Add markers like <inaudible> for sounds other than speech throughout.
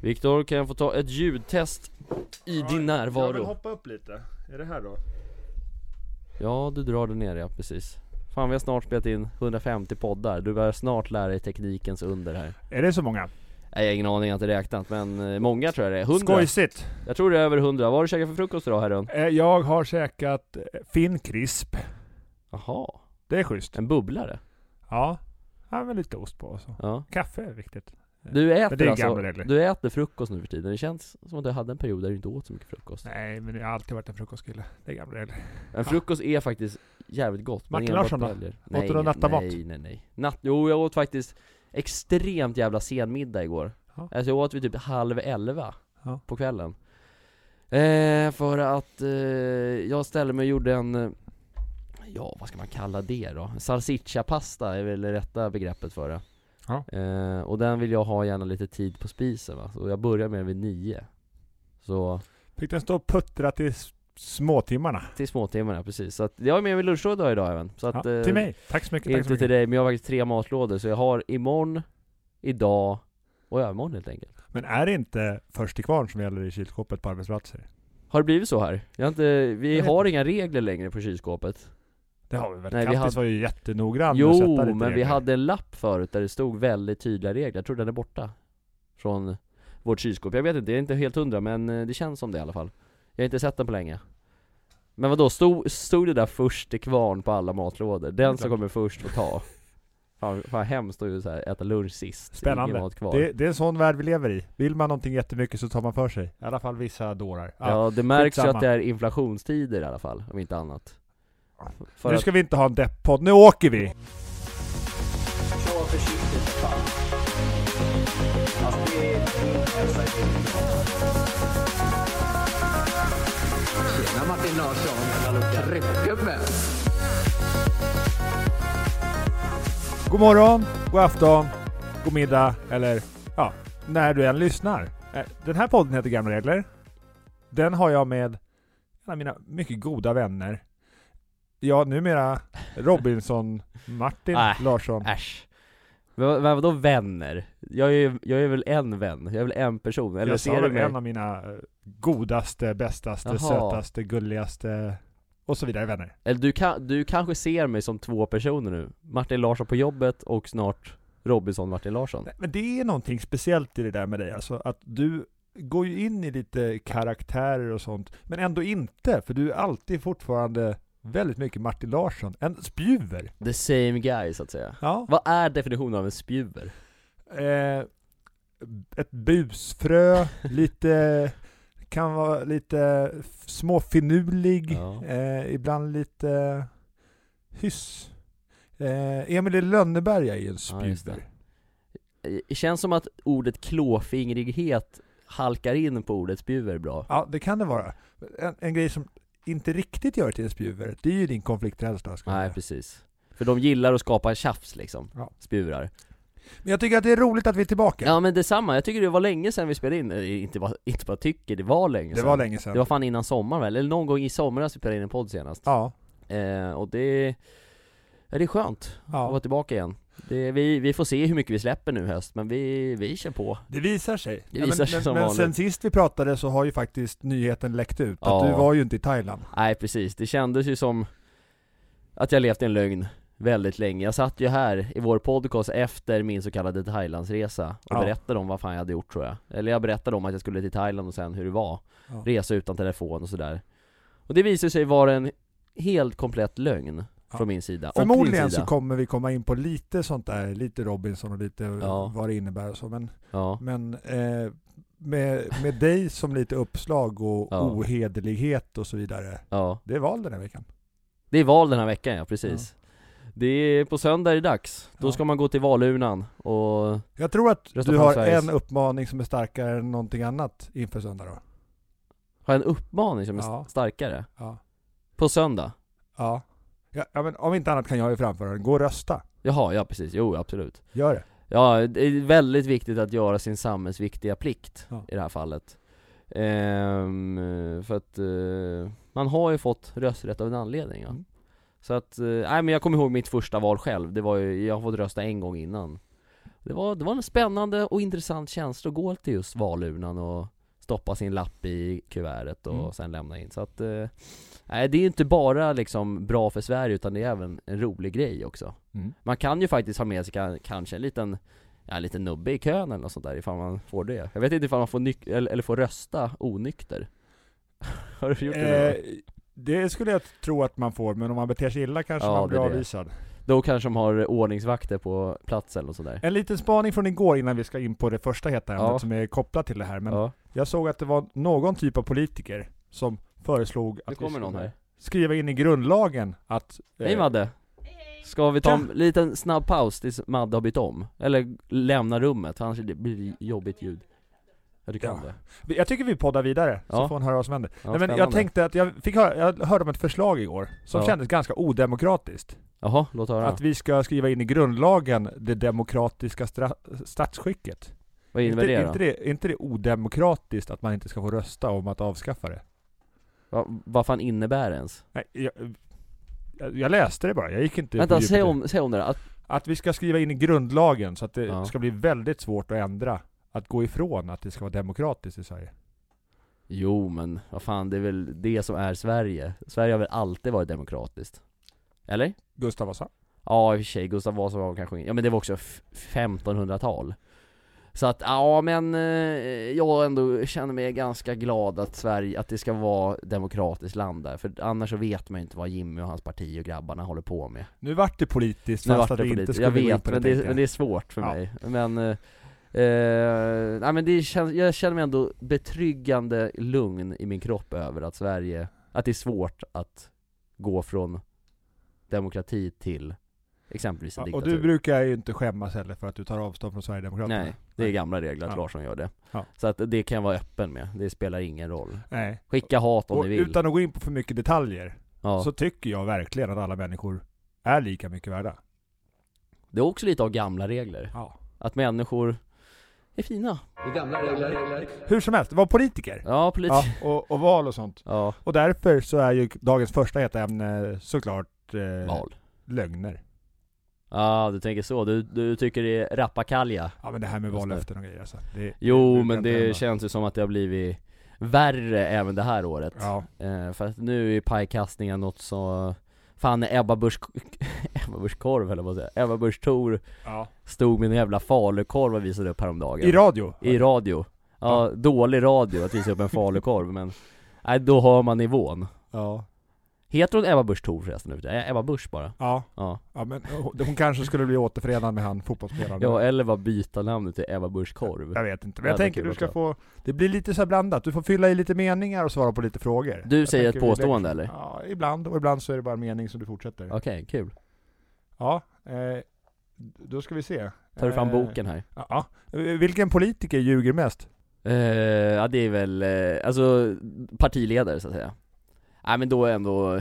Viktor, kan jag få ta ett ljudtest i din Jag vill närvaro? hoppa upp lite. Är det här då? Ja, du drar det ner ja, precis Fan vi har snart spelat in 150 poddar, du börjar snart lära dig teknikens under här Är det så många? Nej, Jag har ingen aning, jag har inte räknat men eh, många tror jag det är, 100 Skojsigt! Jag tror det är över 100, vad har du käkat för frukost idag herrun? Eh, Jag har käkat eh, Finn Crisp. Jaha, Det är schysst. en bubblare? Ja. Ja, med lite ost på och så. Ja Kaffe är viktigt. Du äter alltså, du äter frukost nu för tiden, det känns som att du hade en period där du inte åt så mycket frukost Nej, men jag har alltid varit en frukostkille. Det är gamla regler. En frukost är faktiskt jävligt gott Martin Larsson då? Åt du någon nattamat? Nej, nej, nej. Natt, jo jag åt faktiskt extremt jävla sen middag igår. Ja. Alltså jag åt vid typ halv elva Ja. på kvällen. Eh, för att eh, jag ställde mig och gjorde en, eh, ja vad ska man kalla det då? Salsiccia-pasta är väl det rätta begreppet för det. Ja. Eh, och den vill jag ha gärna lite tid på spisen va, så jag börjar med den vid nio. Så Fick den stå och puttra till s- småtimmarna. till småtimmarna precis. Så att jag är med vid lunchlåda idag även. Så att, Ja, eh, till mig. Tack så mycket. Tack så Inte mycket. till dig, men jag har faktiskt tre matlådor så jag har imorgon, idag och övermorgon helt enkelt Men är det inte först till kvarn som gäller i kylskåpet på arbetsplatser? Har det blivit så här? Jag har inte, vi Jag vet har inga regler längre på kylskåpet Det har vi väl? Nej, vi Kattis hade- var ju jättenoggrann Jo, lite men vi regler. hade en lapp förut där det stod väldigt tydliga regler, jag tror den är borta Från vårt kylskåp, jag vet inte, jag är inte helt hundra men eh, det känns som det i alla fall Jag har inte sett den på länge Men vad då stod, stod det där först till kvarn på alla matlådor? Den som kommer först får ta Fan, fan hemskt att ju så här äta lunch sist, Spännande. Det, det är en sån värld vi lever i. Vill man någonting jättemycket så tar man för sig. I alla fall vissa dårar. Ja, det märks ju att det är inflationstider i alla fall, om inte annat För nu att, ska vi inte ha en depp-podd, nu åker vi! Kör försiktigt för fan. Alltså det är din hälsa i Tjena Martin Larsson, tryckgubbe! God morgon, god afton, god middag, eller ja, när du än lyssnar. Eh, Den här podden heter Gamla Regler. Den har jag med en av mina mycket goda vänner. Ja, numera Robinson Martin Äh, Larsson. äsch vad, vadå vänner? Jag är, jag är väl en vän, jag är väl en person, eller jag ser du mig? en av mina eh, godaste, bästaste, Jaha. sötaste, gulligaste och så vidare vänner. Eller du, kan, du kanske ser mig som två personer nu? Martin Larsson på jobbet och snart Robinson Martin Larsson Nej, Men det är någonting speciellt i det där med dig, alltså att du går ju in i lite karaktärer och sånt, men ändå inte, för du är alltid fortfarande väldigt mycket Martin Larsson, en spjuver. The same guy så att säga Ja. Vad är definitionen av en spjuver? Eh, ett busfrö, <laughs> lite, kan vara lite småfinurlig, Ja. eh, ibland lite hyss. Eh, Emil Lönneberga är ju en Ja, just det. spjuver. Det känns som att ordet klåfingrighet halkar in på ordet spjuver bra Ja, det kan det vara. En, en grej som inte riktigt gör det till en spjuver, det är ju din konflikträdsla. Nej precis För de gillar att skapa tjafs liksom, Ja. spjurar Men jag tycker att det är roligt att vi är tillbaka. Ja men detsamma, jag tycker det var länge sedan vi spelade in, inte bara, inte bara tycker, det var länge det sedan var länge sedan. Det var fan innan sommaren väl, eller någon gång i somras vi spelade in en podd senast Ja. eh, Och det, ja, det är skönt att vara ja. tillbaka igen det, vi, vi får se hur mycket vi släpper nu höst, men vi, vi kör på Det visar sig. Det Ja, visar men sig men, som men vanligt. sen sist vi pratade så har ju faktiskt nyheten läckt ut att Ja. du var ju inte i Thailand. Nej precis, det kändes ju som att jag levt i en lögn väldigt länge Jag satt ju här i vår podcast efter min så kallade Thailandsresa och Ja. berättade om vad fan jag hade gjort tror jag Eller jag berättade om att jag skulle till Thailand och sen hur det var Ja. Resa utan telefon och sådär Och det visade sig vara en helt komplett lögn Ja. från min sida, Förmodligen sida. så kommer vi komma in på lite sånt där, lite Robinson och lite Ja. vad det innebär och så, men, Ja, men eh, med, med dig som lite uppslag och Ja. ohederlighet och så vidare. ja Det är val den här veckan. Det är val den här veckan ja, precis Det är på söndag är det dags, då Ja. ska man gå till valurnan och Jag tror att du har Sveriges- en uppmaning som är starkare än någonting annat inför söndag då. ha en uppmaning som är Ja. starkare Ja. På söndag? Ja. Ja, ja, men om inte annat kan jag ju framföra den. Gå och rösta. Jaha, ja precis, jo absolut Gör det. Ja, det är väldigt viktigt att göra sin samhällsviktiga plikt Ja. i det här fallet Ehm, För att eh, man har ju fått rösträtt av en anledning ja. Mm. Så att, eh, nej men jag kommer ihåg mitt första val själv, det var ju, jag har fått rösta en gång innan Det var, det var en spännande och intressant känsla att gå till just valurnan och stoppa sin lapp i kuvertet och Mm. sen lämna in. Så att, eh, nej det är inte bara liksom bra för Sverige utan det är även en rolig grej också. Mm. Man kan ju faktiskt ha med sig ka- kanske en liten, ja, en liten nubbe i kön eller något sånt där ifall man får det. Jag vet inte ifall man får nyk- eller, eller får rösta onykter. <laughs> Har du gjort det? Eh, det skulle jag tro att man får, men om man beter sig illa kanske Ja, man blir är det. Då kanske de har ordningsvakter på plats eller något sånt där. En liten spaning från igår innan vi ska in på det första heta ämnet Ja. som är kopplat till det här. Men ja, jag såg att det var någon typ av politiker som föreslog att vi skulle skriva in i grundlagen att... eh, Hej Madde! Ska vi ta en liten snabb paus tills Madde har bytt om? Eller lämna rummet, annars blir det jobbigt ljud Ja du kan Ja. det Jag tycker vi poddar vidare, så Ja. får hon höra vad som händer. ja, Nej, men jag tänkte att jag fick höra, jag hörde om ett förslag igår, som Ja. kändes ganska odemokratiskt. Jaha, låt höra Att vi ska skriva in i grundlagen det demokratiska statsskicket. Vad innebär inte, det då? inte det? inte det odemokratiskt att man inte ska få rösta om att avskaffa det? Va, vad fan innebär det ens? Nej, jag, jag, läste det bara, jag gick inte Vänta, säg om, säg om det då. att, Att vi ska skriva in i grundlagen så att det ska bli väldigt svårt att ändra. Att gå ifrån att det ska vara demokratiskt i Sverige. Jo men, vad fan det är väl det som är Sverige Sverige har väl alltid varit demokratiskt? Eller? Gustav Vasa? Ja i och för sig, Gustav Vasa var kanske Ja men det var också f- 1500-tal Så att, ja men eh, jag ändå känner mig ganska glad att Sverige, att det ska vara demokratiskt land där För annars så vet man ju inte vad Jimmy och hans parti och grabbarna håller på med Nu vart det politiskt Nu fast vart det inte politiskt, skulle jag vet men det, men det är svårt för Ja. mig Men, eh, nej men det känns, jag känner mig ändå betryggande lugn i min kropp över att Sverige, att det är svårt att gå från demokrati till exempelvis en Ja, och diktatur du brukar ju inte skämmas heller för att du tar avstånd från Sverigedemokraterna. Nej, det är gamla regler att Ja. Larsson gör det Ja. Så att det kan jag vara öppen med, det spelar ingen roll Nej. Skicka hat om Och ni vill utan att gå in på för mycket detaljer, ja. så tycker jag verkligen att alla människor är lika mycket värda. Det är också lite av gamla regler Ja. Att människor är fina Det är gamla regler. Hur som helst, var politiker. Ja, politik Ja, och, och val och sånt. Ja, Och därför så är ju dagens första heta ämne såklart eh, val lögner. Ja, du tänker så. Du, du tycker det är rappakalja? Ja men det här med det. vallöften och grejer alltså. det, Jo, brukar men det hända. känns ju som att det har blivit värre även det här året. Ja. Eh, för att nu är pajkastningen något så... Fan, Ebba Busch... <laughs> Ebba Busch korv eller vad säger? Ebba Busch Thor ja. stod med en jävla falukorv och visade upp häromdagen. I radio? I radio. Ja, dålig radio att visa upp en falukorv men... Nej, då hör man nivån. Ja. Heter hon Ebba Busch Thor förresten nu? Eh, Ebba Busch bara. Ja. Ja. ja men hon, hon kanske skulle bli återförenad med han fotbollsspelaren. Ja, eller bara byta namnet till Ebba Busch korv. Jag vet inte, men Ja, jag det tänker du ska få, det blir lite så blandat, du får fylla i lite meningar och svara på lite frågor. Du Jag säger ett påstående, eller? Ja, ibland, och ibland så är det bara en mening som du fortsätter. Okej, kul. Ja, eh, då ska vi se. Tar du fram Eh, boken här? Ja. Eh, Vilken politiker ljuger mest? Eh, ja det är väl, eh, alltså partiledare så att säga Nej men då är ändå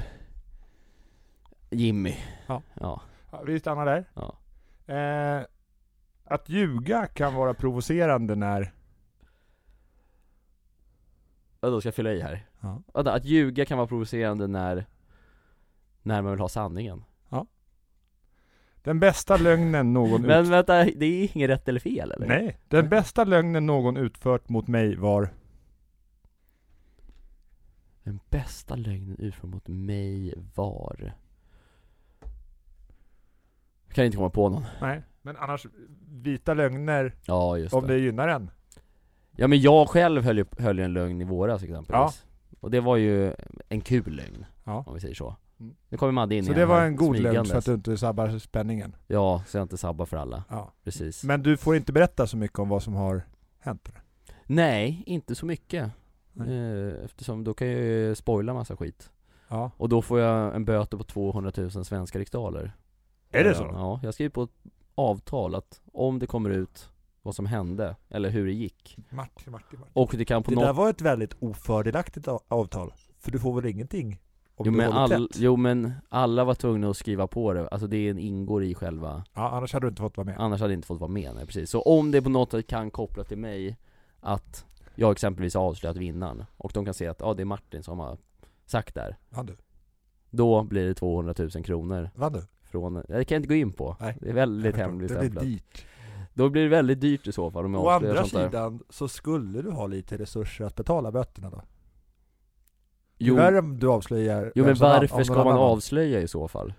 Jimmy Ja. Ja, Ja, vi stannar där. ja. Eh, att ljuga kan vara provocerande när... Ja, då ska jag fylla i här Ja. Vänta, att ljuga kan vara provocerande när När man vill ha sanningen Den bästa lögnen någon Men ut... vänta, det är inget rätt eller fel eller? Nej, den bästa lögnen någon utfört mot mig var... Den bästa lögnen utförd mot mig var Kan jag inte komma på någon Nej, men annars vita lögner Ja just om det det gynnar en. Ja men jag själv höll ju, höll ju en lögn i våras exempelvis Och det var ju en kul lögn, Ja. om vi säger så Mm. Nu kommer Madde in Så igen det var en god lögn så att du inte sabbar spänningen. Ja, så jag inte sabbar för alla, Ja. precis Men du får inte berätta så mycket om vad som har hänt. Nej, inte så mycket Nej. eh, Eftersom då kan jag ju spoila massa skit Ja. Och då får jag en böter på 200 000 svenska riksdaler Är det Ja, så? Ja, jag skriver på ett avtal att om det kommer ut vad som hände, eller hur det gick Martin, Martin, Martin. Och det kan på Det något där var ett väldigt ofördelaktigt avtal. För du får väl ingenting? Om jo, du men håller all, tätt? jo men alla var tvungna att skriva på det, alltså det ingår i själva Ja, annars hade du inte fått vara med. Annars hade jag inte fått vara med, nej, precis. Så om det på något sätt kan koppla till mig att jag exempelvis har avslöjat vinnaren och de kan se att ja, det är Martin som har sagt det här Vann du? Då blir det 200 000 kronor Vann du? från, det kan jag inte gå in på Nej. Det är väldigt förstår. Det blir dyrt. Då blir det väldigt dyrt i så fall om jag Å andra sånt där. sidan så skulle du ha lite resurser att betala böterna då. Jo, Tyvärr om du avslöjar jo men varför ska man annan- avslöja i så fall?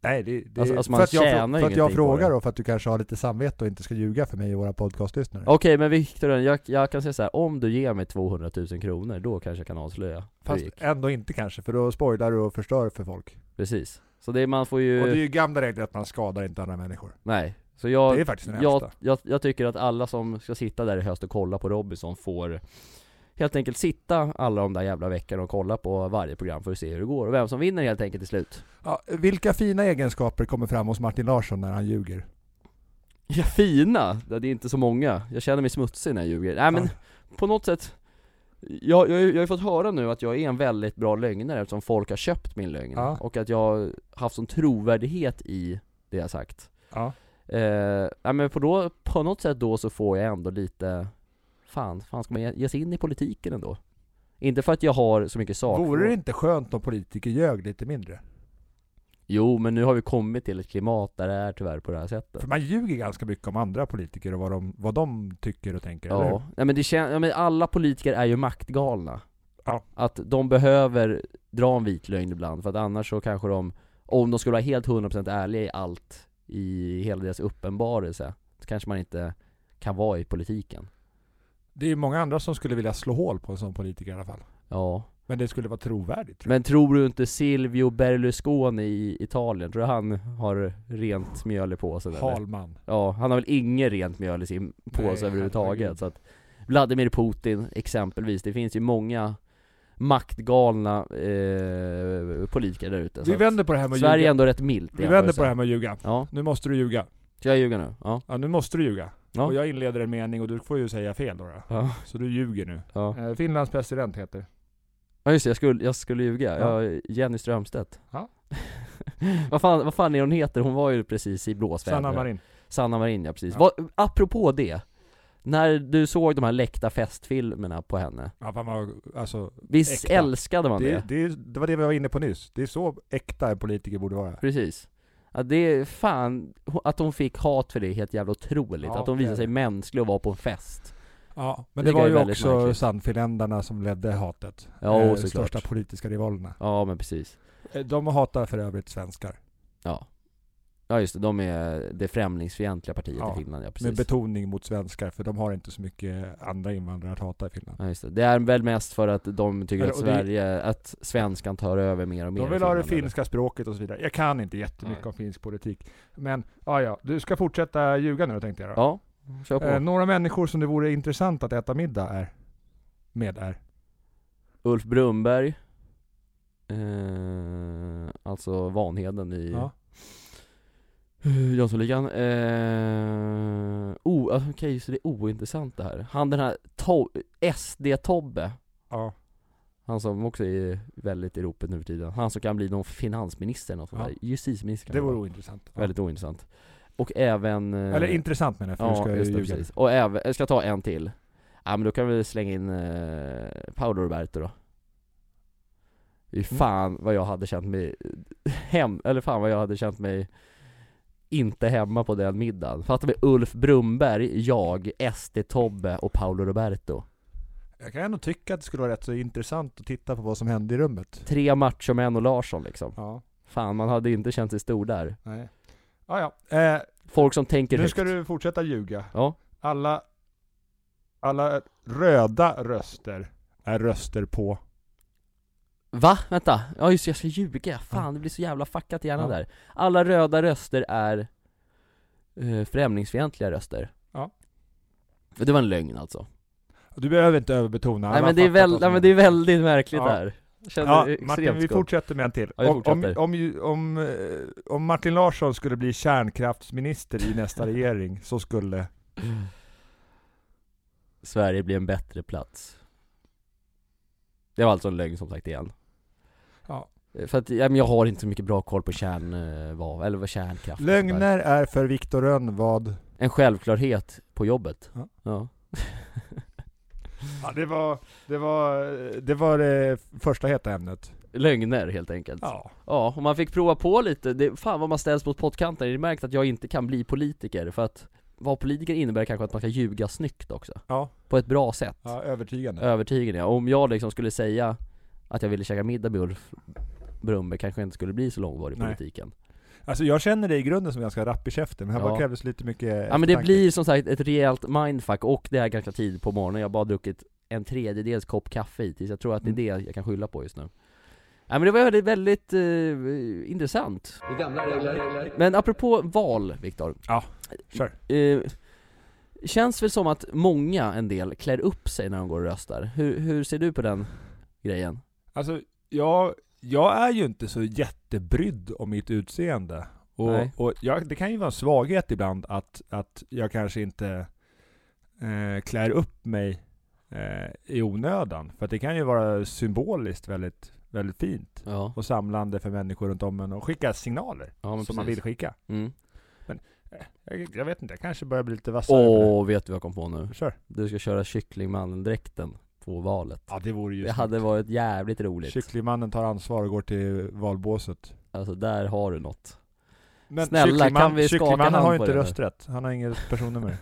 Nej det, det Alltså- alltså för att jag, för att jag frågar då för att du kanske har lite samvete och inte ska ljuga för mig och våra podcastlyssnare. Okej men Viktor, jag, jag kan säga så här, om du ger mig 200 000 kronor, då kanske jag kan avslöja Fast ändå inte kanske, för då spoilar du och förstör för folk. Precis. Så det, man får ju, Och det är ju gamla regler att man skadar inte andra människor. nej. Så jag, det är faktiskt den jag, äldsta. jag, jag tycker att alla som ska sitta där i höst och kolla på Robinson får helt enkelt sitta alla de där jävla veckorna och kolla på varje program för att se hur det går och vem som vinner helt enkelt till slut. Ja, vilka fina egenskaper kommer fram hos Martin Larsson när han ljuger? Ja, fina! Det är inte så många. Jag känner mig smutsig när jag ljuger. Nej men, Ja. på något sätt jag, jag, jag har ju fått höra nu att jag är en väldigt bra lögnare eftersom folk har köpt min lögn Ja. och att jag har haft sån trovärdighet i det jag sagt Ja. eh, men på, då, på något sätt då så får jag ändå lite Fan, fan ska man ge, sig in i politiken ändå? Inte för att jag har så mycket sak Vore det inte skönt om politiker ljög lite mindre? Jo men nu har vi kommit till ett klimat där det är tyvärr på det här sättet För man ljuger ganska mycket om andra politiker och vad de, vad de tycker och tänker, eller hur? Ja, men det kän- ja, men alla politiker är ju maktgalna Ja. Att de behöver dra en vit lögn ibland, för att annars så kanske de Om de skulle vara helt 100% ärliga i allt I hela deras uppenbarelse Så kanske man inte kan vara i politiken Det är ju många andra som skulle vilja slå hål på en sån politiker i alla fall. Ja Men det skulle vara trovärdigt tror Men tror du inte Silvio Berlusconi i Italien, tror du han har rent mjöl i påsen eller? Halman. Ja, han har väl inget rent mjöl i sin påse Nej, överhuvudtaget så att Vladimir Putin exempelvis, det finns ju många maktgalna eh, politiker där ute Vi vänder på det här med Sverige är ljuga. ändå rätt milt Vi vänder på det här med att ljuga. Ja, Nu måste du ljuga. ska jag ljuga nu? Ja, Ja, nu måste du ljuga. Ja, Och jag inleder en mening och du får ju säga fel då. då. ja, Så du ljuger nu. ja. Eh, Finlands president heter? ja just det, jag skulle, jag skulle ljuga, Ja. ja. Jenny Strömstedt Ja. <laughs> vad, fan, vad fan är hon heter? Hon var ju precis i blåsväder Sanna Marin. Sanna Marin ja, precis. Ja. Vad, apropå det När du såg de här läckta festfilmerna på henne Ja, fan vad, alltså, Visst Äkta. älskade man det? det, det, det var det vi var inne på nyss. Det är så äkta en politiker borde vara. Precis Ja det är fan, att hon fick hat för det är helt jävla otroligt, Ja, att hon visade sig mänsklig och var på en fest Ja, men Det det var ju också. Sannfinländarna som ledde hatet. Ja, Eh, såklart. största politiska rivalerna. Ja men precis Eh, De hatar för övrigt svenskar. Ja Ja just det, de är det främlingsfientliga partiet Ja, i Finland ja Med precis betoning mot svenskar, för de har inte så mycket andra invandrare att hata i Finland. Ja just det, det är väl mest för att de tycker att och det- Sverige, att svenskan tar över mer och mer De vill ha det Finland, eller? finska språket och så vidare. Jag kan inte jättemycket Nej. om finsk politik. Men, ja ja, du ska fortsätta ljuga nu tänkte jag då. Ja, kör på Eh, några människor som det vore intressant att äta middag är, med är. Ulf Brumberg eh, Alltså Vanheden i Ja. Jönssonligan, eh, oh, okej så det är ointressant det här Han den här to- SD-Tobbe ja. Han som också är väldigt i ropet nu för tiden Han som kan bli någon finansminister eller något sånt Ja. där Justitieminister Det vore ointressant. Ja. Väldigt ointressant Och även eh, Eller intressant menar jag, för Ja, ska ju just det, ljuga. precis. Och även, jag ska ta en till Ja men då kan vi slänga in eh, Paolo Roberto då Fy Mm. fan vad jag hade känt mig hem, eller fan vad jag hade känt mig inte hemma på den middagen. Fattar vi Ulf Brumberg, jag, SD-Tobbe och Paolo Roberto. Jag kan ändå tycka att det skulle vara rätt så intressant att titta på vad som hände i rummet. Tre machomän och Larsson liksom. Ja, Fan man hade inte känt sig stor där. nej. Ja, ja. Eh, Folk som tänker nu högt. ska du fortsätta ljuga. Ja. Alla, alla röda röster är röster på... Va? Vänta, ja just jag ska ljuga, fan det blir så jävla fuckat i hjärnan Ja. där Alla röda röster är eh, främlingsfientliga röster Ja. Det var en lögn alltså Du behöver inte överbetona. Nej men det är, väl, nej, men det är väldigt märkligt Ja. känner Ja, Martin, vi fortsätter med en till. Ja, om, om, om, om, eh, om Martin Larsson skulle bli kärnkraftsminister i nästa <laughs> regering, så skulle... Sverige blir en bättre plats Det var alltså en lögn som sagt igen För att, ja, men jag har inte så mycket bra koll på kärn, eh, vad, eller vad kärnkraft. Lögner är för Viktor Rönn vad? En självklarhet på jobbet Ja. ja. Ja, det var, det var, det var det första heta ämnet. Lögner helt enkelt Ja. Ja, och man fick prova på lite, det, fan vad man ställs mot pottkanten, det är märkt att jag inte kan bli politiker för att vara politiker innebär kanske att man ska ljuga snyggt också Ja, På ett bra sätt ja övertygande. Övertygande ja. Om jag liksom skulle säga att jag ville käka middag med Ulf Brunnberg kanske inte skulle bli så långvarig i Nej. politiken Alltså jag känner dig i grunden som ganska rapp i käften, men här Ja. bara krävdes lite mycket Ja men det blir som sagt ett rejält mindfuck och det är ganska tidigt på morgonen, jag har bara druckit en tredjedels kopp kaffe hittills, jag tror att det är det jag kan skylla på just nu Ja men det var väldigt, väldigt eh, intressant. Men apropå val, Viktor Kör. eh, Känns väl som att många, en del, klär upp sig när de går och röstar. Hur, hur ser du på den grejen? Alltså, jag, jag är ju inte så jättebrydd om mitt utseende. Och, och jag, det kan ju vara en svaghet ibland att, att jag kanske inte eh, klär upp mig eh, i onödan. För det kan ju vara symboliskt väldigt, väldigt fint. Ja, Och samlande för människor runt om en och skicka signaler ja men som man precis. vill skicka. Mm. Jag, jag vet inte, jag kanske börjar bli lite vassare Åh, vet du vad jag kom på nu? Kör. Du ska köra kycklingmannen-dräkten på valet Ja det vore ju Det hade varit jävligt roligt Kycklingmannen tar ansvar och går till valbåset. Alltså där har du något Men Snälla, kan vi skaka hand har ju på inte det rösträtt. Han har inget personnummer.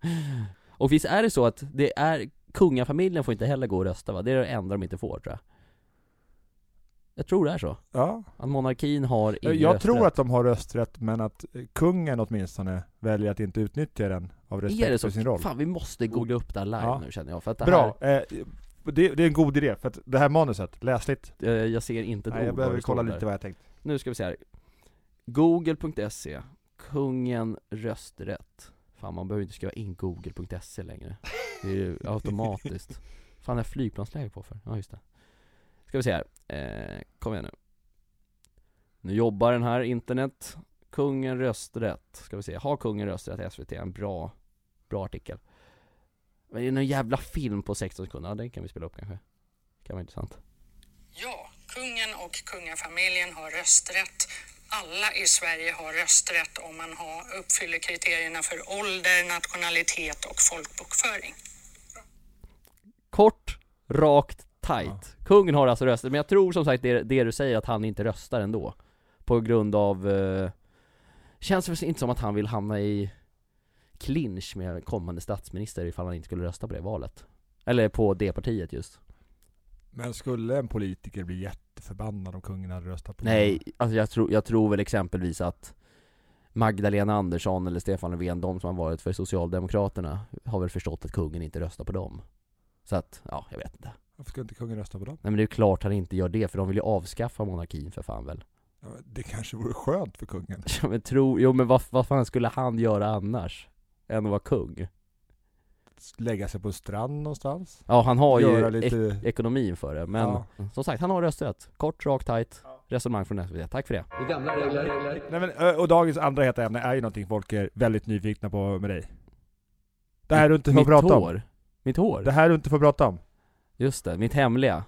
<laughs> Och visst är det så att det är, kungafamiljen får inte heller gå och rösta va? Det är det enda de inte får tror jag Jag tror det är så, Ja. att monarkin har ingen Jag rösträtt. tror att de har rösträtt, men att eh, kungen åtminstone väljer att inte utnyttja den av det respekt så? för sin roll. Fan vi måste googla upp det här live Ja. nu känner jag, för att det Bra! här, Eh, det, det är en god idé, för att det här manuset, läsligt. eh, jag ser inte ett Nej, jag ord behöver det står kolla lite vad jag tänkt. Nu ska vi se här Google.se Kungen rösträtt Fan man behöver inte skriva in google.se längre Det är ju <laughs> automatiskt Fan är flygplansläge på för? Ja just det Ska vi se här, eh, kom igen nu. Nu jobbar den här internet. Kungen rösträtt, ska vi se, har kungen rösträtt SVT, en bra, bra artikel. Men det är någon jävla film på 16 sekunder, ja den kan vi spela upp kanske. Kan vara intressant. Ja, kungen och kungafamiljen har rösträtt. Alla i Sverige har rösträtt om man har, uppfyller kriterierna för ålder, nationalitet och folkbokföring. Kort, rakt, tight. Kungen har alltså röstat, men jag tror som sagt det, det du säger att han inte röstar ändå. På grund av... Eh, känns väl inte som att han vill hamna i clinch med kommande statsminister ifall han inte skulle rösta på det valet. Eller på det partiet just. Men skulle en politiker bli jätteförbannad om kungen hade röstat på Nej, alltså jag, tror jag tror väl exempelvis att Magdalena Andersson eller Stefan Löfven, de som har varit för Socialdemokraterna, har väl förstått att kungen inte röstar på dem. Så att, ja, jag vet inte. Varför ska inte kungen rösta på dem? Nej men det är ju klart han inte gör det, för de vill ju avskaffa monarkin för fan väl Ja, Det kanske vore skönt för kungen. <laughs> Ja men tro, jo men vad, vad fan skulle han göra annars? Än att vara kung? Lägga sig på en strand någonstans. Ja han har ju Göra ek- lite... ekonomin för det, men Ja. som sagt han har rösträtt Kort, rakt, tight, resonemang från SVT, tack för det Det är gamla regler. Nej, men, och dagens andra heta ämne är ju någonting folk är väldigt nyfikna på med dig. Det här du inte får Mitt prata om. hår? Mitt hår? Det här du inte får prata om. Just det, mitt hemliga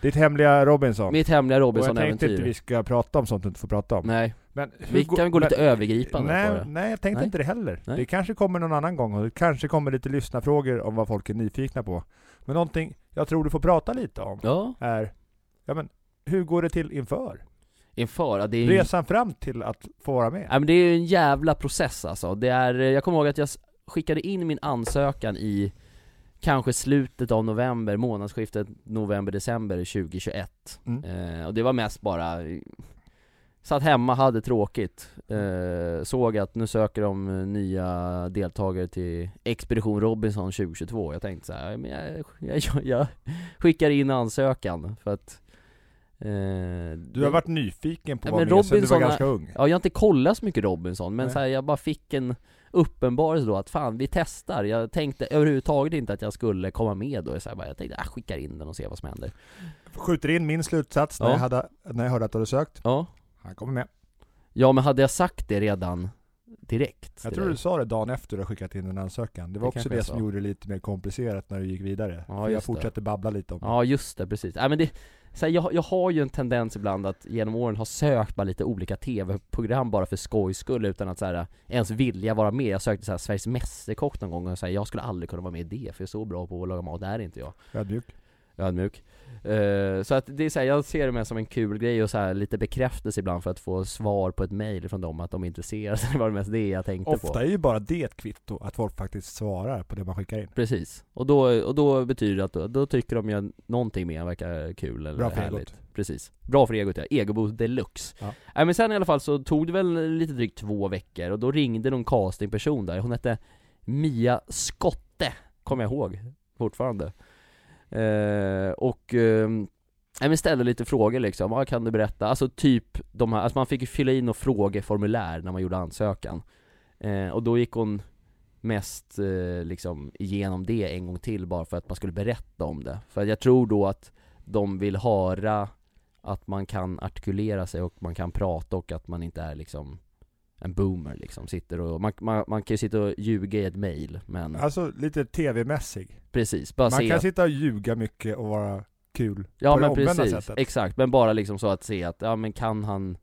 Ditt hemliga Robinson. Mitt hemliga och jag tänkte inte Robinson-äventyr vi ska prata om sånt du inte får prata om. Nej, Men vi kan gå lite men- övergripande på Nej, det nej jag tänkte Nej. inte det heller. Nej. Det kanske kommer någon annan gång och det kanske kommer lite lyssnarfrågor om vad folk är nyfikna på. Men någonting jag tror du får prata lite om Ja, är, ja men, hur går det till inför? inför, ja, det är Resan fram till att få vara med? Nej men det är ju en jävla process alltså. Det är, jag kommer ihåg att jag skickade in min ansökan i kanske slutet av november, månadsskiftet november-december 2021 Mm. eh, Och det var mest bara Satt hemma, hade tråkigt, eh, såg att nu söker de nya deltagare till Expedition Robinson 2022 Jag tänkte så här, men jag, jag, jag, skickar in ansökan för att eh, Du har varit nyfiken på att vara men med sen du var Robinson ganska ung. Ja, jag har inte kollat så mycket Robinson, men Nej. så här, jag bara fick en uppenbarelse då att fan, vi testar. Jag tänkte överhuvudtaget inte att jag skulle komma med då. Så här, bara, jag tänkte, jag skickar in den och ser vad som händer. Skjuter in min slutsats när, Ja. jag hade, när jag hörde att du hade sökt. Ja. Han kommer med. Ja, men hade jag sagt det redan direkt? Jag tror dig? du sa det dagen efter du har skickat in en ansökan. Det var Det också det jag som gjorde det lite mer komplicerat när du gick vidare. Ja, För jag det. fortsatte babbla lite om det. Ja, just det, precis. Nej, men det, så här, jag, jag har ju en tendens ibland att genom åren ha sökt bara lite olika tv-program bara för skojs skull utan att så här, ens vilja vara med. Jag sökte så här, Sveriges Mästerkock någon gång och så här, jag skulle aldrig kunna vara med i det för jag är så bra på att laga mat, det är inte jag. Ödmjuk ödmjuk. Eh, Så att det är så här, jag ser det mer som en kul grej och så här, lite bekräftelse ibland för att få svar på ett mail från dem att de är intresserade, <laughs> det var det mest det jag tänkte på. Ofta är ju bara det ett kvitto, att folk faktiskt svarar på det man skickar in. Precis, och då, och då betyder det att då, då tycker de ju någonting mer verkar kul eller Bra för härligt. egot. Precis, bra för egot ja, egoboost deluxe. Ja. Nej men sen i alla fall så tog det väl lite drygt två veckor och då ringde någon castingperson där, hon hette Mia Skotte, kommer jag ihåg fortfarande eh, Och eh, men ställde lite frågor liksom, vad kan du berätta? Alltså typ de här, alltså man fick ju fylla i något frågeformulär när man gjorde ansökan. Eh, Och då gick hon mest eh, liksom igenom det en gång till bara för att man skulle berätta om det. För jag tror då att de vill höra att man kan artikulera sig och man kan prata och att man inte är liksom en boomer liksom, sitter och, man, man, man kan ju sitta och ljuga i ett mail men Alltså lite tv-mässig. precis, bara Man se kan att- sitta och ljuga mycket och vara kul Ja på det men omvända precis, sättet. exakt, men bara liksom så att se att, ja men kan han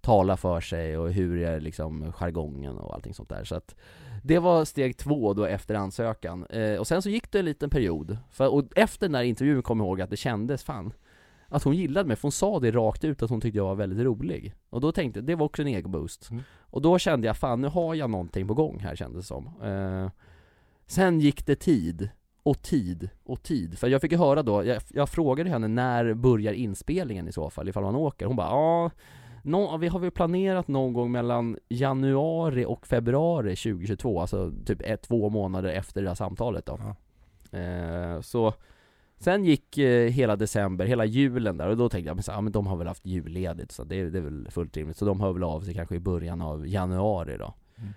tala för sig och hur är liksom jargongen och allting sånt där så att Det var steg två då efter ansökan, eh, och sen så gick det en liten period, för, och efter den här intervjun kom jag ihåg att det kändes fan Att hon gillade mig, för hon sa det rakt ut att hon tyckte jag var väldigt rolig Och då tänkte jag, det var också en egoboost Mm. Och då kände jag, fan nu har jag någonting på gång här kändes det som eh, Sen gick det tid, och tid, och tid. För jag fick ju höra då, jag, jag frågade henne när börjar inspelningen i så fall, ifall man åker? Hon bara ja, nå- vi har väl planerat någon gång mellan januari och februari 2022, alltså typ ett, två månader efter det här samtalet då. Ja. Eh, så Sen gick eh, hela december, hela julen där och då tänkte jag men, så, ja, men de har väl haft julledigt så det, det är väl fullt rimligt. Så de hör väl av sig kanske i början av januari då. Mm.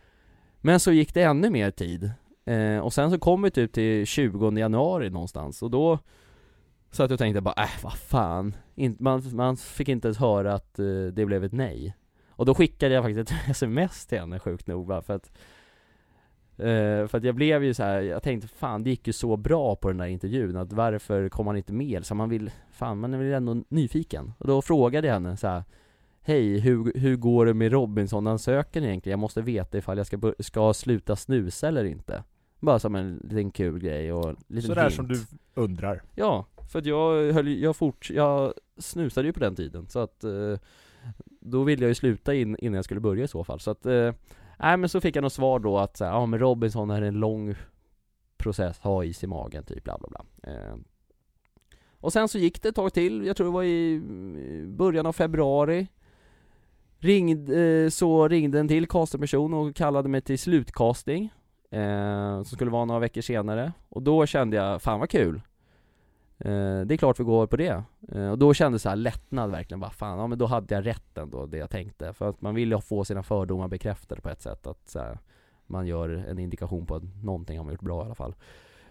Men så gick det ännu mer tid eh, Och sen så kom vi typ till 20 januari någonstans och då Så att jag tänkte bara äh vad fan. In, man, man fick inte ens höra att eh, det blev ett nej. Och då skickade jag faktiskt ett <laughs> sms till henne sjukt nog bara för att Eh, för att jag blev ju så här, jag tänkte fan det gick ju så bra på den där intervjun att varför kom man inte med? Så man vill, fan man är väl ändå nyfiken? Och då frågade jag henne så här. Hej, hur, hur går det med Robinson-ansökan egentligen? Jag måste veta ifall jag ska, ska sluta snusa eller inte Bara som en liten kul grej och en liten Sådär hint. som du undrar. Ja, för att jag höll, jag fort, jag snusade ju på den tiden så att eh, Då ville jag ju sluta in, innan jag skulle börja i så fall så att eh, Nej men så fick jag något svar då att så här, ja men Robinson är en lång process, ha is i magen typ bla bla bla. Eh, Och sen så gick det ett tag till, jag tror det var i början av februari. Ringd, eh, så ringde en till castingperson och kallade mig till slutcasting eh, Som skulle vara några veckor senare. Och då kände jag, fan vad kul det är klart vi går på det. Eh, och då kändes så här lättnad verkligen, bara fan, ja men då hade jag rätt ändå, det jag tänkte. För att man vill ju få sina fördomar bekräftade på ett sätt, att så här, man gör en indikation på att någonting har man gjort bra i alla fall.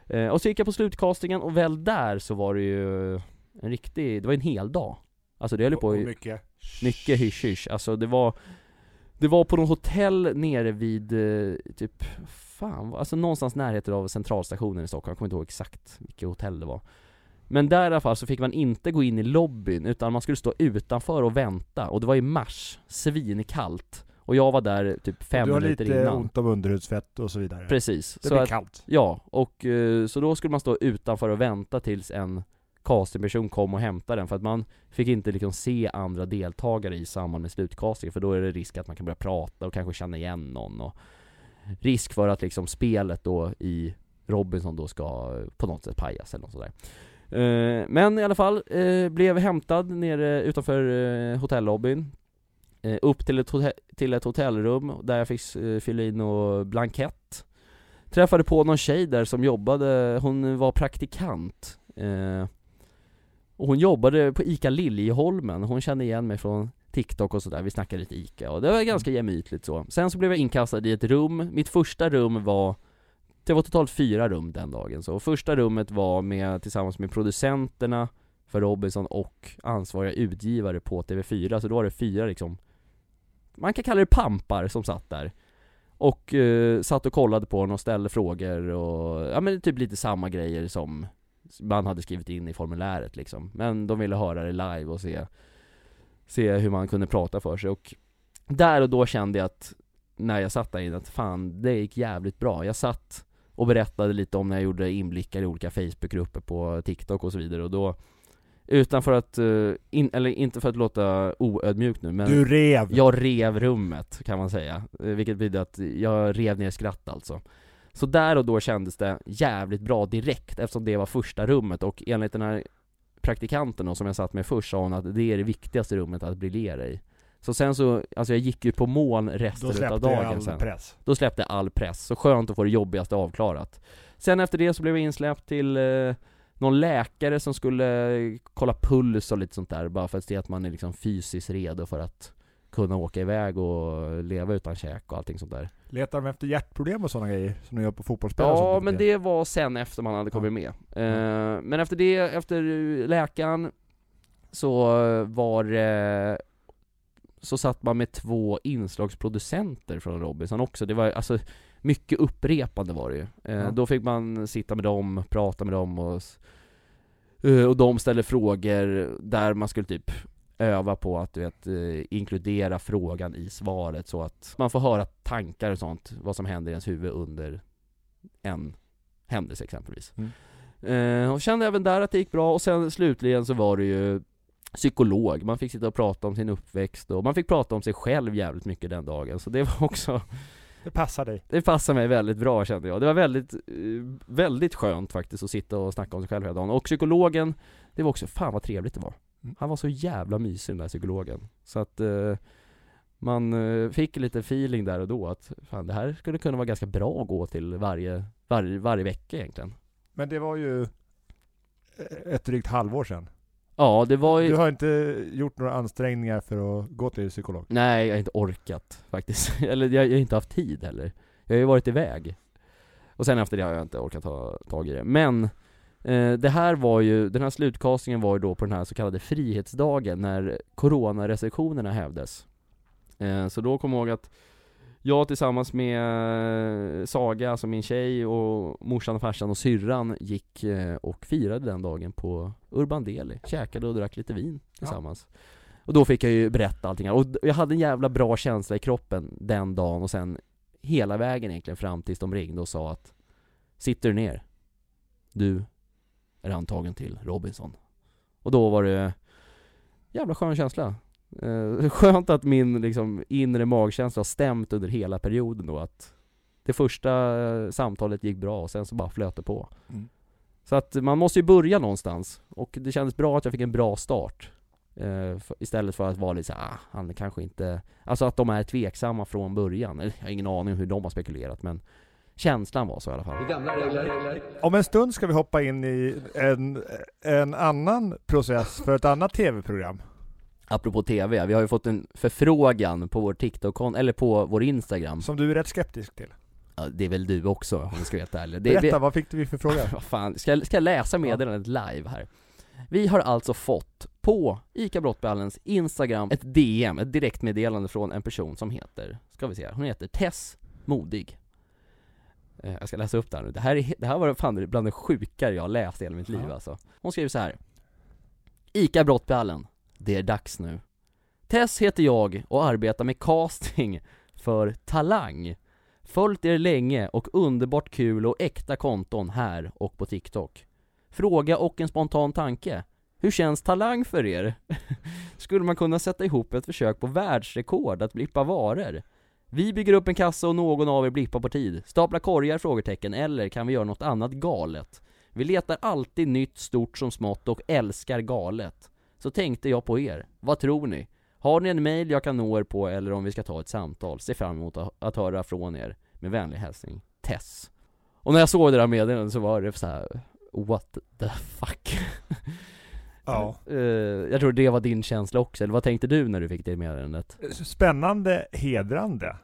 Eh, och så gick jag på slutcastingen och väl där så var det ju en riktig, det var en hel dag. Alltså det höll på i mycket. mycket hysch hysch, alltså det var Det var på något hotell nere vid, eh, typ, fan, alltså någonstans närheten av centralstationen i Stockholm, jag kommer inte ihåg exakt vilket hotell det var Men där i alla fall så fick man inte gå in i lobbyn, utan man skulle stå utanför och vänta, och det var i mars, svinkallt Och jag var där typ fem du har minuter lite innan ont om underhudsfett och så vidare. Precis, Det så blir att, kallt. Ja, och eh, så då skulle man stå utanför och vänta tills en castingperson kom och hämtade den för att man fick inte liksom se andra deltagare i samband med slutcastingen för då är det risk att man kan börja prata och kanske känna igen någon och risk för att liksom spelet då i Robinson då ska på något sätt pajas eller något sådär. Eh, Men i alla fall, eh, blev hämtad nere utanför eh, hotellobbyn. Upp till ett, hotell, till ett hotellrum där jag fick fylla i någon blankett. Träffade på någon tjej där som jobbade, hon var praktikant. Och hon jobbade på ICA Liljeholmen, hon kände igen mig från TikTok och sådär, vi snackade lite ICA och det var ganska gemytligt så. Sen så blev jag inkastad i ett rum, mitt första rum var det var totalt fyra rum den dagen så. Första rummet var med, tillsammans med producenterna för Robinson och ansvariga utgivare på TV4, så då var det fyra liksom Man kan kalla det pampar som satt där. Och eh, satt och kollade på den och ställde frågor och, ja men typ lite samma grejer som man hade skrivit in i formuläret liksom. Men de ville höra det live och se Se hur man kunde prata för sig. Och Där och då kände jag att När jag satt där inne att fan, det gick jävligt bra. Jag satt och berättade lite om när jag gjorde inblickar i olika Facebookgrupper på TikTok och så vidare och då Utan för att, eh, in, eller inte för att låta oödmjuk nu men Du rev! jag rev rummet kan man säga, Eh, vilket betyder att jag rev ner skratt alltså Så där och då kändes det jävligt bra direkt eftersom det var första rummet och enligt den här praktikanten då, som jag satt med först sa hon att det är det viktigaste rummet att briljera i Så sen så, alltså jag gick ju på moln resten släppte dagen sen. press. Då släppte all press, så skönt att få det jobbigaste avklarat. Sen efter det så blev jag insläppt till eh, någon läkare som skulle eh, kolla puls och lite sånt där bara för att se att man är liksom fysiskt redo för att kunna åka iväg och leva utan käk och allting sånt där. Letar de efter hjärtproblem och sådana grejer som de gör på fotbollsspelare Ja men det var sen efter man hade kommit med. Eh, Men efter det, efter läkaren Så var det Så satt man med två inslagsproducenter från Robinson också, det var alltså Mycket upprepande var det ju eh, Ja. Då fick man sitta med dem, prata med dem och eh, Och de ställde frågor där man skulle typ öva på att du vet, eh, inkludera frågan i svaret så att man får höra tankar och sånt, vad som händer i ens huvud under en händelse exempelvis. Mm. Eh, och kände även där att det gick bra och sen slutligen så var det ju psykolog, man fick sitta och prata om sin uppväxt och man fick prata om sig själv jävligt mycket den dagen så det var också Det passar dig. det passade mig väldigt bra kände jag. Det var väldigt, eh, väldigt skönt faktiskt att sitta och snacka om sig själv hela dagen. Och psykologen, det var också, fan vad trevligt det var. Mm. Han var så jävla mysig den där psykologen. Så att eh, man eh, fick lite feeling där och då att fan det här skulle kunna vara ganska bra att gå till varje, varje, varje vecka egentligen. Men det var ju ett drygt halvår sedan. Ja, det var ju... Du har inte gjort några ansträngningar för att gå till psykolog? Nej, jag har inte orkat faktiskt. <laughs> Eller jag, jag har inte haft tid heller. Jag har ju varit iväg. Och sen efter det har jag inte orkat ta tag i det. Men eh, det här var ju, den här slutkastningen var ju då på den här så kallade frihetsdagen när coronarestriktionerna hävdes. Eh, så då kom jag ihåg att jag tillsammans med eh, Saga, alltså min tjej, och morsan och farsan och syrran gick eh, och firade den dagen på Urban Deli. Käkade och drack lite vin tillsammans. Och då fick jag ju berätta allting och jag hade en jävla bra känsla i kroppen den dagen och sen hela vägen egentligen fram tills de ringde och sa att Sitter du ner? Du är antagen till Robinson. Och då var det jävla skön känsla. Eh, <laughs> skönt att min liksom inre magkänsla har stämt under hela perioden då att det första eh, samtalet gick bra och sen så bara flöt det på. Mm. Så att man måste ju börja någonstans och det kändes bra att jag fick en bra start. Eh, för, istället för att vara lite så här, ah, han kanske inte... Alltså att de är tveksamma från början. Eller, Jag har ingen aning om hur de har spekulerat men känslan var så i alla fall. Om en stund ska vi hoppa in i en, en annan process för ett annat tv-program. Apropå TV, vi har ju fått en förfrågan på vår TikTok, eller på vår Instagram. Som du är rätt skeptisk till. Ja, det är väl du också om vi ska helt ärlig. Det, Berätta, vi, vad fick du för fråga? <laughs> vad fan, ska jag, ska jag läsa meddelandet live här? Vi har alltså fått på ICA Brottballens Instagram ett DM, ett direktmeddelande från en person som heter, ska vi se, hon heter Tess Modig. Eh, Jag ska läsa upp det här nu. Det här, är, det här var fan bland det sjukare jag har läst i hela mitt liv Ja. alltså. Hon skriver så här. ICA Brottballen, det är dags nu. Tess heter jag och arbetar med casting för Talang. Följt er länge och underbart kul och äkta konton här och på TikTok. Fråga och en spontan tanke. Hur känns Talang för er? <laughs> Skulle man kunna sätta ihop ett försök på världsrekord att blippa varor? Vi bygger upp en kassa och någon av er blippar på tid. Stapla korgar? Frågetecken. Eller kan vi göra något annat galet? Vi letar alltid nytt, stort som smått och älskar galet. Så tänkte jag på er. Vad tror ni? Har ni en mail jag kan nå er på eller om vi ska ta ett samtal? Se fram emot att, höra från er. Med vänlig hälsning, Tess. Och när jag såg det där meddelandet så var det så här. What the fuck? Ja. Eh, jag tror det var din känsla också, eller vad tänkte du när du fick det meddelandet? Spännande, hedrande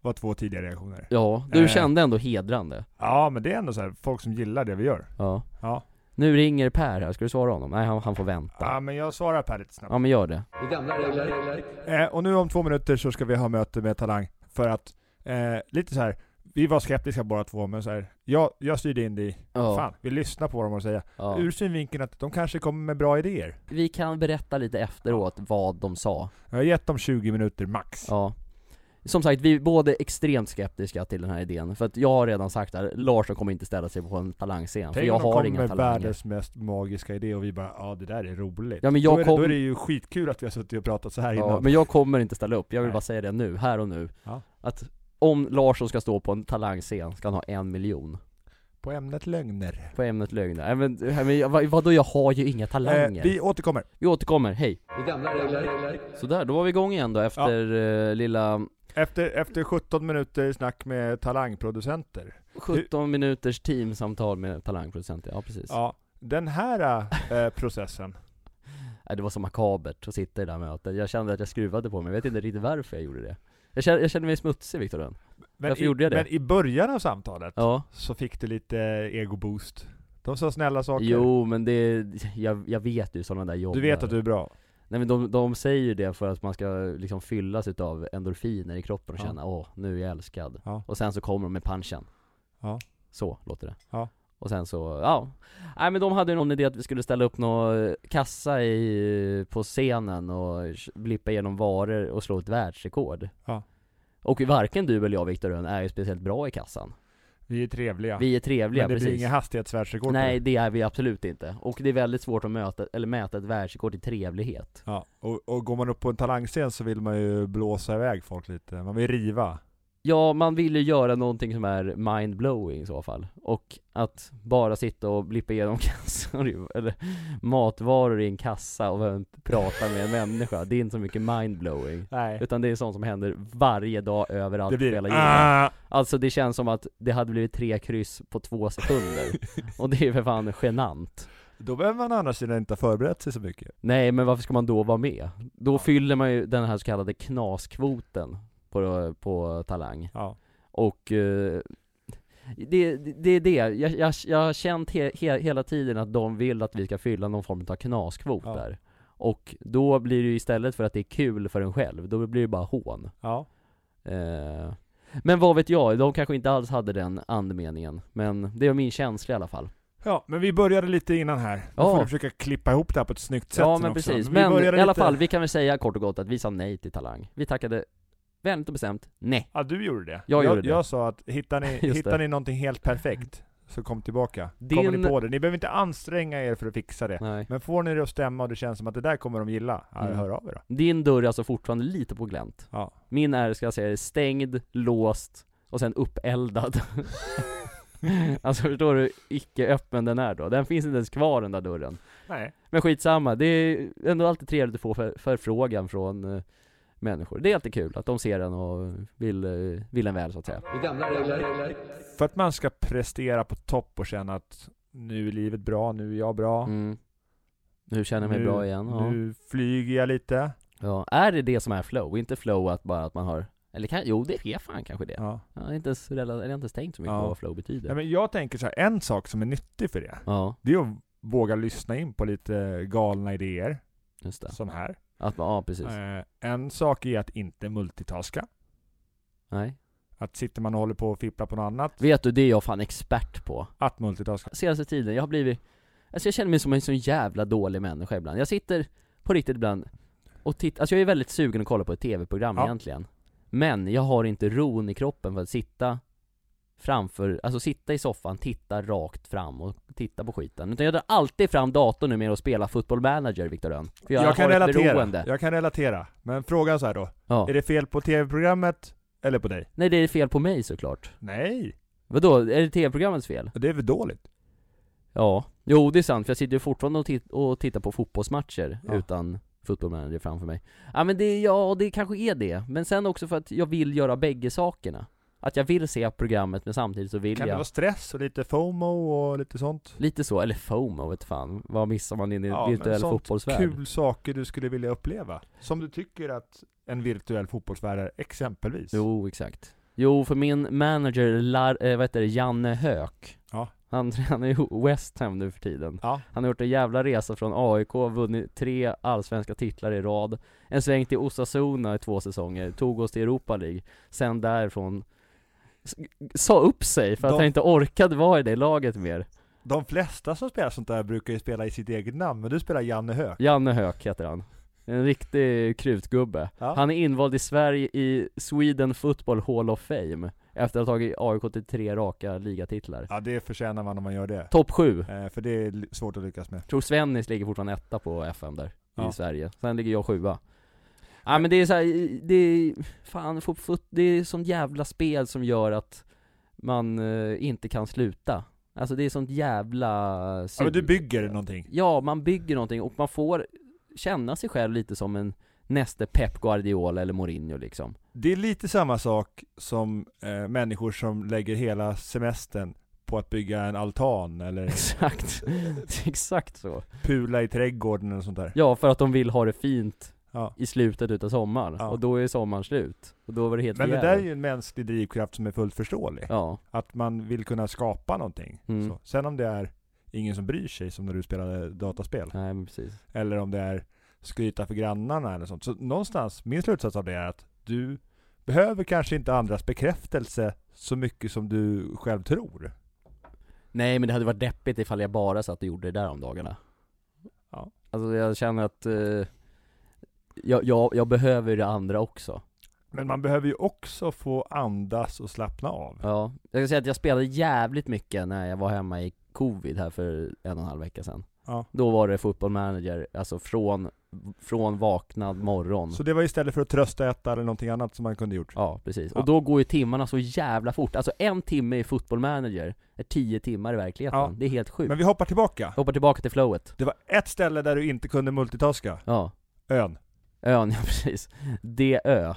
var två tidiga reaktioner. Ja, du Eh. kände ändå hedrande. Ja, men det är ändå så här, folk som gillar det vi gör. Ja. Ja. Nu ringer Per här, ska du svara honom? Nej, han, han får vänta. Ja, men jag svarar Per lite snabbt. Ja men gör det. Gamla regler. Eh, och nu om två minuter så ska vi ha möte med Talang för att, eh, lite så här. vi var skeptiska båda två, men så här, jag, jag styrde in det i, Ja. fan, vi lyssnar på vad de har att säga. ja. Ur synvinkeln att de kanske kommer med bra idéer. Vi kan berätta lite efteråt vad de sa. Jag har gett dem 20 minuter max. Ja. Som sagt, vi är både extremt skeptiska till den här idén, för att jag har redan sagt att Larsson kommer inte ställa sig på en talangscen, för Tänk jag om de har kommer inga med talanger världens mest magiska idé och vi bara ja det där är roligt. Ja, men jag då, är det, kom- då är det ju skitkul att vi har suttit och pratat så här Ja, innan. men jag kommer inte ställa upp, jag vill Nej. bara säga det nu, här och nu Ja. Att om Larsson ska stå på en talangscen, ska han ha en miljon På ämnet lögner. På ämnet lögner, äh, men, äh, men vad, vadå jag har ju inga talanger Eh, vi återkommer. Vi återkommer, hej! Det är gamla regler. Sådär, då var vi igång igen då efter eh, lilla Efter, efter 17 minuter snack med talangproducenter. 17 minuters teamsamtal med talangproducenter, ja precis Ja, den här eh, processen. <laughs> Det var så makabert att sitta i det där mötet, jag kände att jag skruvade på mig, jag vet inte riktigt varför jag gjorde det Jag kände, jag kände mig smutsig Viktor Rönn Men Varför i, gjorde jag det? Men i början av samtalet Ja, så fick du lite ego-boost. De sa snälla saker. jo men det, jag, jag vet ju sådana där jobb du vet att du är bra. Nej men de, de säger ju det för att man ska liksom fyllas utav endorfiner i kroppen och Ja. känna åh, nu är jag älskad Ja. Och sen så kommer de med punchen Ja. Så låter det Ja. Och sen så, ja Nej men de hade ju någon idé att vi skulle ställa upp någon kassa i, på scenen och blippa igenom varor och slå ett världsrekord Ja. Och varken du eller jag Viktor Rönn är ju speciellt bra i kassan Vi är trevliga. Vi är trevliga men det precis blir inga hastighetsvärldsrekord Nej det. det är vi absolut inte, och det är väldigt svårt att möta, eller mäta ett världsrekord i trevlighet Ja, och, och går man upp på en talangscen så vill man ju blåsa iväg folk lite. Man vill riva. Ja, man vill ju göra någonting som är mind-blowing i så fall. Och att bara sitta och blippa igenom <laughs> kassor, eller matvaror i en kassa och prata med en människa, det är inte så mycket mind-blowing. Nej. Utan det är sånt som händer varje dag överallt Det på blir hela jorden. ah! Alltså det känns som att det hade blivit tre kryss på två sekunder. <laughs> och det är för fan genant. Då behöver man sidan inte ha förberett sig så mycket. Nej, men varför ska man då vara med? Då fyller man ju den här så kallade knaskvoten på, på Talang. Ja. Och eh, det, det, det är det, jag, jag, jag har känt he, he, hela tiden att de vill att vi ska fylla någon form av knaskvot Ja. där Och då blir det ju istället för att det är kul för en själv, då blir det bara hån Ja. eh, Men vad vet jag, de kanske inte alls hade den andemeningen Men det var min känsla i alla fall Ja, men vi började lite innan här. Nu Ja. får du försöka klippa ihop det här på ett snyggt sätt Ja men också. precis, men började i alla fall, vi kan väl säga kort och gott att vi sa nej till Talang Vi tackade vänligt och bestämt nej Ja, du gjorde det. Jag jag, gjorde det. jag sa att hittar ni, <laughs> Just hittar det. ni någonting helt perfekt, så kom tillbaka. Din- Kommer ni på det. Ni behöver inte anstränga er för att fixa det. Nej Men får ni det att stämma och det känns som att det där kommer de gilla, ja, Mm. hör av er då. Din dörr är alltså fortfarande lite på glänt Ja. Min är, ska jag säga, stängd, låst och sen uppeldad <laughs> Alltså förstår du, icke öppen den är då, den finns inte ens kvar den där dörren Nej. Men skitsamma, det är ändå alltid trevligt att få för, förfrågan från eh, människor Det är alltid kul att de ser en och vill, eh, vill en väl så att säga. För att man ska prestera på topp och känna att nu är livet bra, nu är jag bra. mm. Nu känner jag mig nu, bra igen, ja. Nu flyger jag lite. ja Är det det som är flow? Inte flow att bara att man har Eller kan, jo det är fan kanske det Ja. Jag har inte ens, rela- jag har inte ens tänkt så mycket Ja. på vad flow betyder Nej, men jag tänker så här, en sak som är nyttig för det, Ja, det är att våga lyssna in på lite galna idéer, just det som här. Att, ja precis Eh, en sak är att inte multitaska. Nej Att sitter man och håller på och fipplar på något annat, Vet du, det är jag fan expert på att multitaska. Senaste tiden, jag har blivit Alltså jag känner mig som en så jävla dålig människa ibland Jag sitter på riktigt ibland och tittar, alltså jag är väldigt sugen att kolla på ett tv-program Ja. egentligen Men jag har inte ron i kroppen för att sitta framför, alltså sitta i soffan, titta rakt fram och titta på skiten. Utan jag drar alltid fram datorn numera och spelar football manager, Viktor Rönn För jag, Jag, kan relatera, beroende. Jag kan relatera. Men frågan så här då, ja. är det fel på tv-programmet eller på dig? Nej det är fel på mig såklart. Nej, Vadå, är det tv-programmets fel? det är väl dåligt? Ja, jo det är sant. För jag sitter ju fortfarande och, tit- och tittar på fotbollsmatcher Ja. utan fotbollmanager framför mig. Ja men det, ja det kanske är det, men sen också för att jag vill göra bägge sakerna Att jag vill se programmet men samtidigt så vill Kan det jag vara stress och lite FOMO och lite sånt? Lite så, eller FOMO vet fan, vad missar man i en Ja, virtuell sånt fotbollsvärld? Kul saker du skulle vilja uppleva. Som du tycker att en virtuell fotbollsvärld är, exempelvis. Jo, exakt Jo, för min manager, Lar, eh, vad heter det, Janne Höök Ja. Han <laughs> tränar ju West Ham nu för tiden Ja. Han har gjort en jävla resa från AIK, vunnit tre allsvenska titlar i rad En sväng till Osasuna i två säsonger, tog oss till Europa League Sen därifrån Sa upp sig för att De- han inte orkade vara i det laget mer De flesta som spelar sånt där brukar ju spela i sitt eget namn, men du spelar Janne Höök. Janne Höök heter han En riktig krutgubbe. Ja. Han är invald i Sverige i Sweden Football Hall of Fame efter att ha tagit AIK till tre raka ligatitlar. Ja, det förtjänar man om man gör det. Topp sju. Eh, för det är svårt att lyckas med. Tror Svennis ligger fortfarande etta på FM där, Ja. i Sverige. Sen ligger jag sjua. Ja men det är så här, det är, fan, fot, det är sånt jävla spel som gör att man eh, inte kan sluta. Alltså det är sånt jävla Ja, men du bygger någonting. Ja, man bygger någonting och man får känna sig själv lite som en näste Pep Guardiola eller Mourinho liksom. Det är lite samma sak som eh, människor som lägger hela semestern på att bygga en altan eller <laughs> Exakt, exakt så. pula i trädgården eller sånt där. Ja, för att de vill ha det fint Ja. i slutet utav sommaren, Ja. och då är sommaren slut. Och då var det helt Men det där är ju en mänsklig drivkraft som är fullt förståelig. Ja, Att man vill kunna skapa någonting. Mm. Så. Sen om det är ingen som bryr sig, som när du spelade dataspel. nej men precis. Eller om det är skryta för grannarna eller sånt. Så någonstans, min slutsats av det är att du behöver kanske inte andras bekräftelse så mycket som du själv tror. Nej men det hade varit deppigt ifall jag bara satt och gjorde det där om dagarna. Ja. Alltså jag känner att eh, jag, jag, jag behöver det andra också. Men man behöver ju också få andas och slappna av. Ja, jag kan säga att jag spelade jävligt mycket när jag var hemma i covid här för en och en halv vecka sedan. Ja. Då var det football manager, alltså från, från vaknad morgon. Så det var istället för att tröstäta eller någonting annat som man kunde gjort. Ja, precis. Ja. Och då går ju timmarna så jävla fort. Alltså en timme i football manager är tio timmar i verkligheten. Ja. Det är helt sjukt. Men vi hoppar tillbaka. Jag hoppar tillbaka till flowet. Det var ett ställe där du inte kunde multitaska. Ja. Ön. Ön, <laughs> ja precis. Det ö.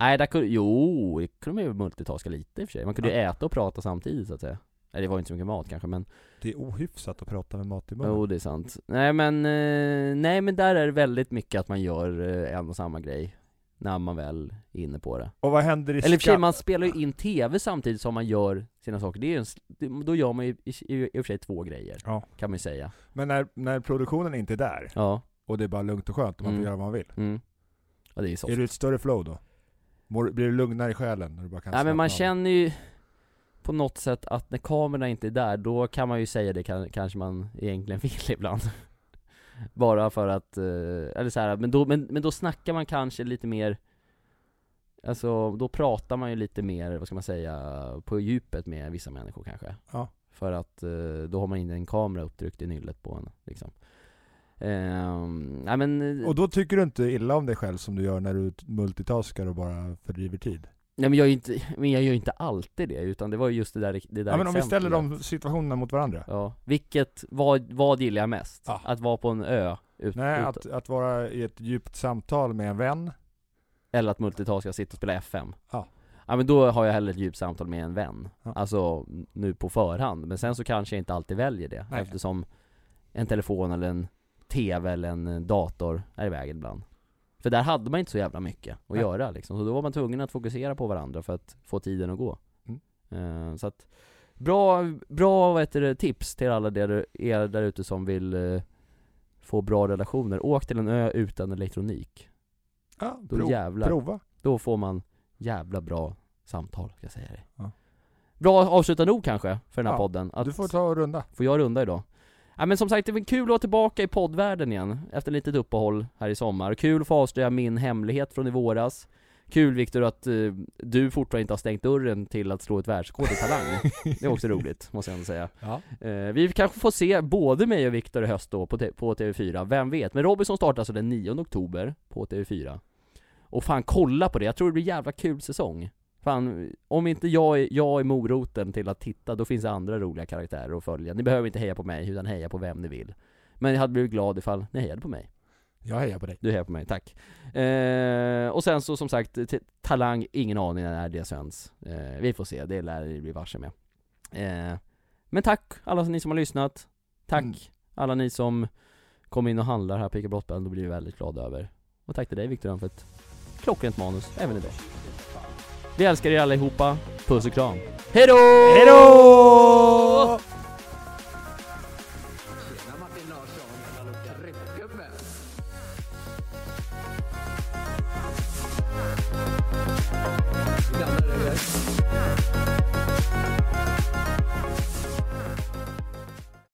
Nej, där kunde, jo, det kunde man ju multitaska lite i och för sig. Man kunde ju äta och prata samtidigt så att säga. Nej, det var inte så mycket mat kanske, men Det är ohyfsat att prata med mat i munnen. Jo, det är sant. Nej men, eh, nej men där är det väldigt mycket att man gör eh, en och samma grej När man väl är inne på det Och vad händer i Eller i och för sig, man spelar ju in TV samtidigt som man gör sina saker Det är ju en, det, då gör man ju i, i, i och för sig två grejer Ja. Kan man ju säga Men när, när produktionen inte är där, Ja, och det är bara lugnt och skönt och man Mm. får göra vad man vill. mm Ja det är så Är du ett större flow då? Mår, blir du lugnare i själen när du bara kan Nej men man av? känner ju på något sätt att när kamerorna inte är där, då kan man ju säga det kan, kanske man egentligen <laughs> vill ibland Bara för att, eh, eller så här, men då, men, men då snackar man kanske lite mer Alltså, då pratar man ju lite mer, vad ska man säga, på djupet med vissa människor kanske Ja. För att eh, då har man inte en kamera upptryckt i nyllet på en liksom Ehm, nej men Och då tycker du inte illa om dig själv som du gör när du multitaskar och bara fördriver tid? Nej men jag är inte, <laughs> men jag gör ju inte alltid det, utan det var ju just det där, det där Ja men om vi ställer de situationerna mot varandra. Ja, vilket, vad, vad gillar jag mest? Ja. Att vara på en ö? Ut, Nej, ut, att, att vara i ett djupt samtal med en vän. Eller att multitaska, sitta och spela FM? Ja. Ja men då har jag hellre ett djupt samtal med en vän, Ja. alltså nu på förhand, men sen så kanske jag inte alltid väljer det Nej. eftersom en telefon eller en TV eller en eh, dator är i vägen ibland För där hade man inte så jävla mycket att Nej. göra liksom, så då var man tvungen att fokusera på varandra för att få tiden att gå Mm. Eh, Så att, bra, bra vad heter det, tips till alla där, er där ute som vill eh, få bra relationer, åk till en ö utan elektronik Ja, Då prov, jävlar prova. då får man jävla bra samtal, ska jag säga dig. Ja. Bra avslutande ord kanske, för den här Ja, podden. Att, Du får ta och runda. får jag runda idag? Ja men som sagt, det var kul att vara tillbaka i poddvärlden igen, efter ett litet uppehåll här i sommar. Kul att få avslöja min hemlighet från i våras. Kul Viktor att eh, du fortfarande inte har stängt dörren till att slå ett världsrekord i talang. Det är också roligt, <laughs> måste jag ändå säga. Ja. Eh, vi kanske får se både mig och Viktor i höst då på, på TV4, vem vet? Men Robinson startar alltså den 9 oktober på TV4 Och fan kolla på det, jag tror det blir jävla kul säsong Fan, om inte jag är, jag är moroten till att titta, då finns det andra roliga karaktärer att följa. Ni behöver inte heja på mig, utan heja på vem ni vill. Men jag hade blivit glad ifall ni hejade på mig. Jag hejar på dig. Du hejar på mig, tack. Eh, Och sen så som sagt, Talang, ingen aning när det sänds. Eh, Vi får se, det lär vi bli varse med. Eh, Men tack alla ni som har lyssnat. Tack Mm. alla ni som kom in och handlar här på Ica Brottband, då blir vi väldigt glada över. Och tack till dig Viktor för ett klockrent manus, även idag Vi älskar er allihopa, puss och kram Hejdå! Hejdå!